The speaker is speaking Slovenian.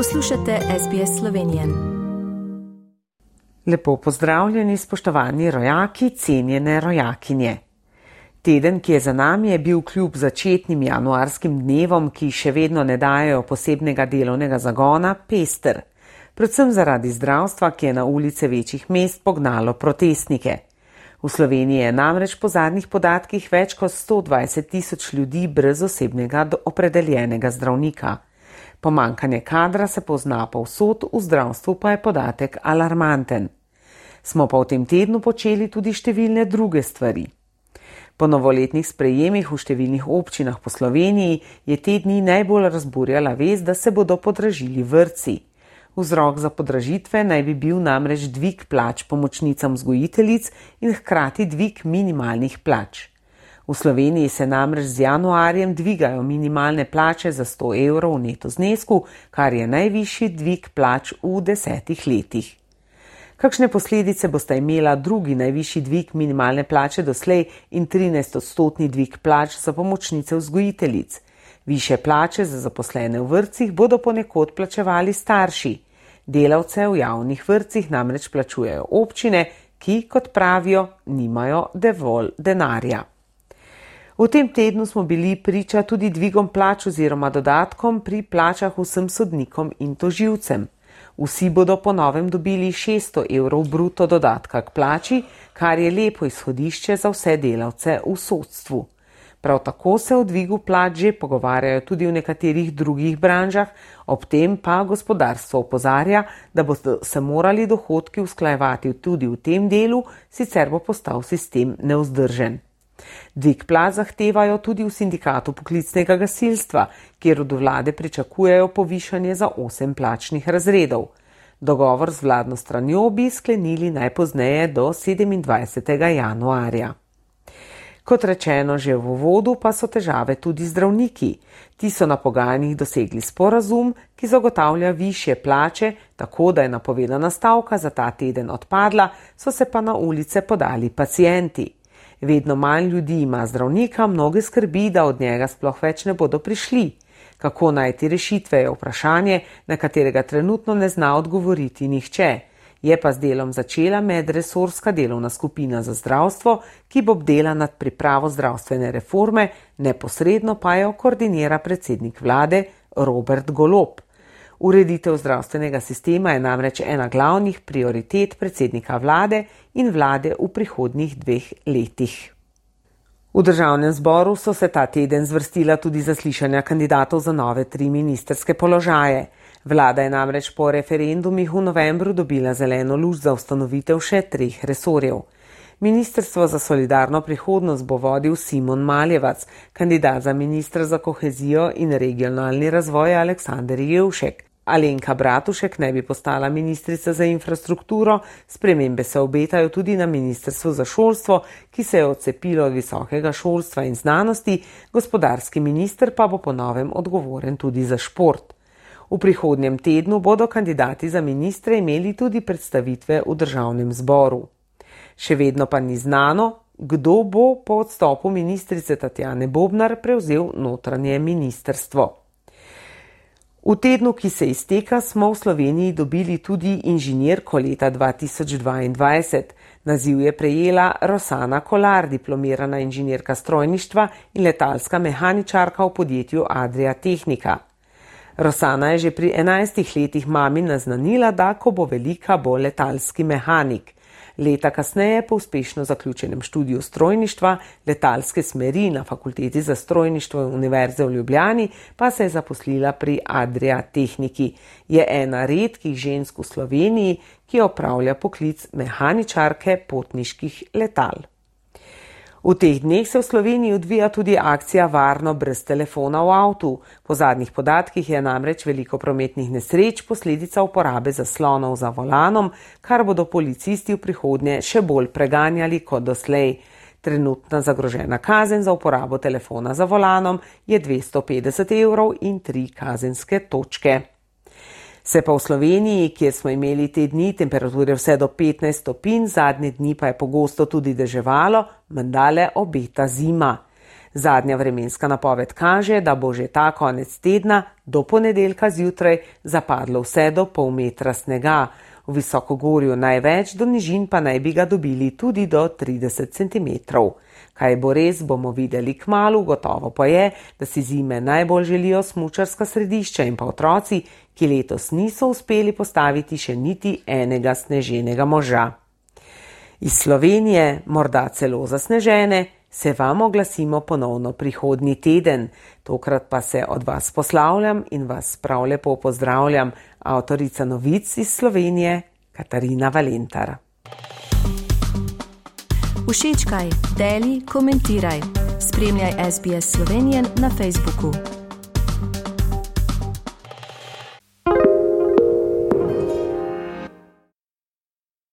Poslušate SBS Slovenije. Lepo pozdravljeni, spoštovani rojaki, cenjene rojakinje. Teden, ki je za nami, je bil kljub začetnim januarskim dnevom, ki še vedno ne dajo posebnega delovnega zagona, pester. Predvsem zaradi zdravstva, ki je na ulice večjih mest pognalo protestnike. V Sloveniji je namreč po zadnjih podatkih več kot 120 tisoč ljudi brez osebnega opredeljenega zdravnika. Pomankanje kadra se pozna povsod, v zdravstvu pa je podatek alarmanten. Smo pa v tem tednu počeli tudi številne druge stvari. Po novoletnih sprejemih v številnih občinah po Sloveniji je te dni najbolj razburjala vez, da se bodo podražili vrci. Vzrok za podražitve naj bi bil namreč dvig plač pomočnicam vzgojiteljic in hkrati dvig minimalnih plač. V Sloveniji se namreč z januarjem dvigajo minimalne plače za 100 evrov v neto znesku, kar je najvišji dvig plač v desetih letih. Kakšne posledice boste imela drugi najvišji dvig minimalne plače doslej in 13 odstotni dvig plač za pomočnice vzgojiteljic? Više plače za zaposlene v vrcih bodo ponekod plačevali starši. Delavce v javnih vrcih namreč plačujejo občine, ki, kot pravijo, nimajo dovolj denarja. V tem tednu smo bili priča tudi dvigom plač oziroma dodatkom pri plačah vsem sodnikom in toživcem. Vsi bodo po novem dobili 600 evrov bruto dodatka k plači, kar je lepo izhodišče za vse delavce v sodstvu. Prav tako se o dvigu plač že pogovarjajo tudi v nekaterih drugih branžah, ob tem pa gospodarstvo opozarja, da bodo se morali dohodki usklajevati tudi v tem delu, sicer bo postal sistem neuzdržen. Dvig plač zahtevajo tudi v sindikatu poklicnega gasilstva, kjer od vlade pričakujejo povišanje za osem plačnih razredov. Dogovor z vladno stranjo bi sklenili najpozneje do 27. januarja. Kot rečeno že v uvodu, pa so težave tudi zdravniki. Ti so na pogajanjih dosegli sporazum, ki zagotavlja više plače, tako da je napovedana stavka za ta teden odpadla, so se pa na ulice podali pacijenti. Vedno manj ljudi ima zdravnika, mnoge skrbi, da od njega sploh več ne bodo prišli. Kako najti rešitve je vprašanje, na katerega trenutno ne zna odgovoriti nihče. Je pa z delom začela medresorska delovna skupina za zdravstvo, ki bo bdela nad pripravo zdravstvene reforme, neposredno pa jo koordinira predsednik vlade Robert Golop. Ureditev zdravstvenega sistema je namreč ena glavnih prioritet predsednika vlade in vlade v prihodnjih dveh letih. V državnem zboru so se ta teden zvrstila tudi zaslišanja kandidatov za nove tri ministerske položaje. Vlada je namreč po referendumih v novembru dobila zeleno luč za ustanovitev še treh resorjev. Ministrstvo za solidarno prihodnost bo vodil Simon Maljevac, kandidat za ministra za kohezijo in regionalni razvoj Aleksandr Jevšek. Alenka Bratušek ne bi postala ministrica za infrastrukturo, spremembe se obetajo tudi na ministrstvu za šolstvo, ki se je odcepilo od visokega šolstva in znanosti, gospodarski minister pa bo po novem odgovoren tudi za šport. V prihodnjem tednu bodo kandidati za ministre imeli tudi predstavitve v državnem zboru. Še vedno pa ni znano, kdo bo po odstopu ministrice Tatjane Bobnar prevzel notranje ministerstvo. V tednu, ki se izteka, smo v Sloveniji dobili tudi inženirko leta 2022. Naziv je prejela Rosana Kolar, diplomirana inženirka strojništva in letalska mehaničarka v podjetju Adria Technika. Rosana je že pri 11 letih mami naznanila, da ko bo velika, bo letalski mehanik. Leta kasneje, po uspešno zaključenem študiju strojništva, letalske smeri na fakulteti za strojništvo Univerze v Ljubljani, pa se je zaposlila pri Adria Tehniki. Je ena redkih žensk v Sloveniji, ki opravlja poklic mehaničarke potniških letal. V teh dneh se v Sloveniji odvija tudi akcija Varno brez telefona v avtu. Po zadnjih podatkih je namreč veliko prometnih nesreč posledica uporabe zaslonov za volanom, kar bodo policisti v prihodnje še bolj preganjali kot doslej. Trenutna zagrožena kazen za uporabo telefona za volanom je 250 evrov in tri kazenske točke. Se pa v Sloveniji, kjer smo imeli te dni temperature vse do 15 stopinj, zadnje dni pa je pogosto tudi deževalo, mendale obeta zima. Zadnja vremenska napoved kaže, da bo že ta konec tedna do ponedeljka zjutraj zapadlo vse do pol metra snega. V visokogorju največ, do nižin pa naj bi ga dobili tudi do 30 cm. Kaj bo res, bomo videli k malu, gotovo pa je, da si zime najbolj želijo smučarska središča in pa otroci, ki letos niso uspeli postaviti še niti enega sneženega moža. Iz Slovenije, morda celo zasnežene, se vam oglasimo ponovno prihodnji teden. Tokrat pa se od vas poslavljam in vas prav lepo pozdravljam, avtorica novic iz Slovenije, Katarina Valentar. Všečkaj, deli, komentiraj. Spremljaj SBS Slovenijo na Facebooku.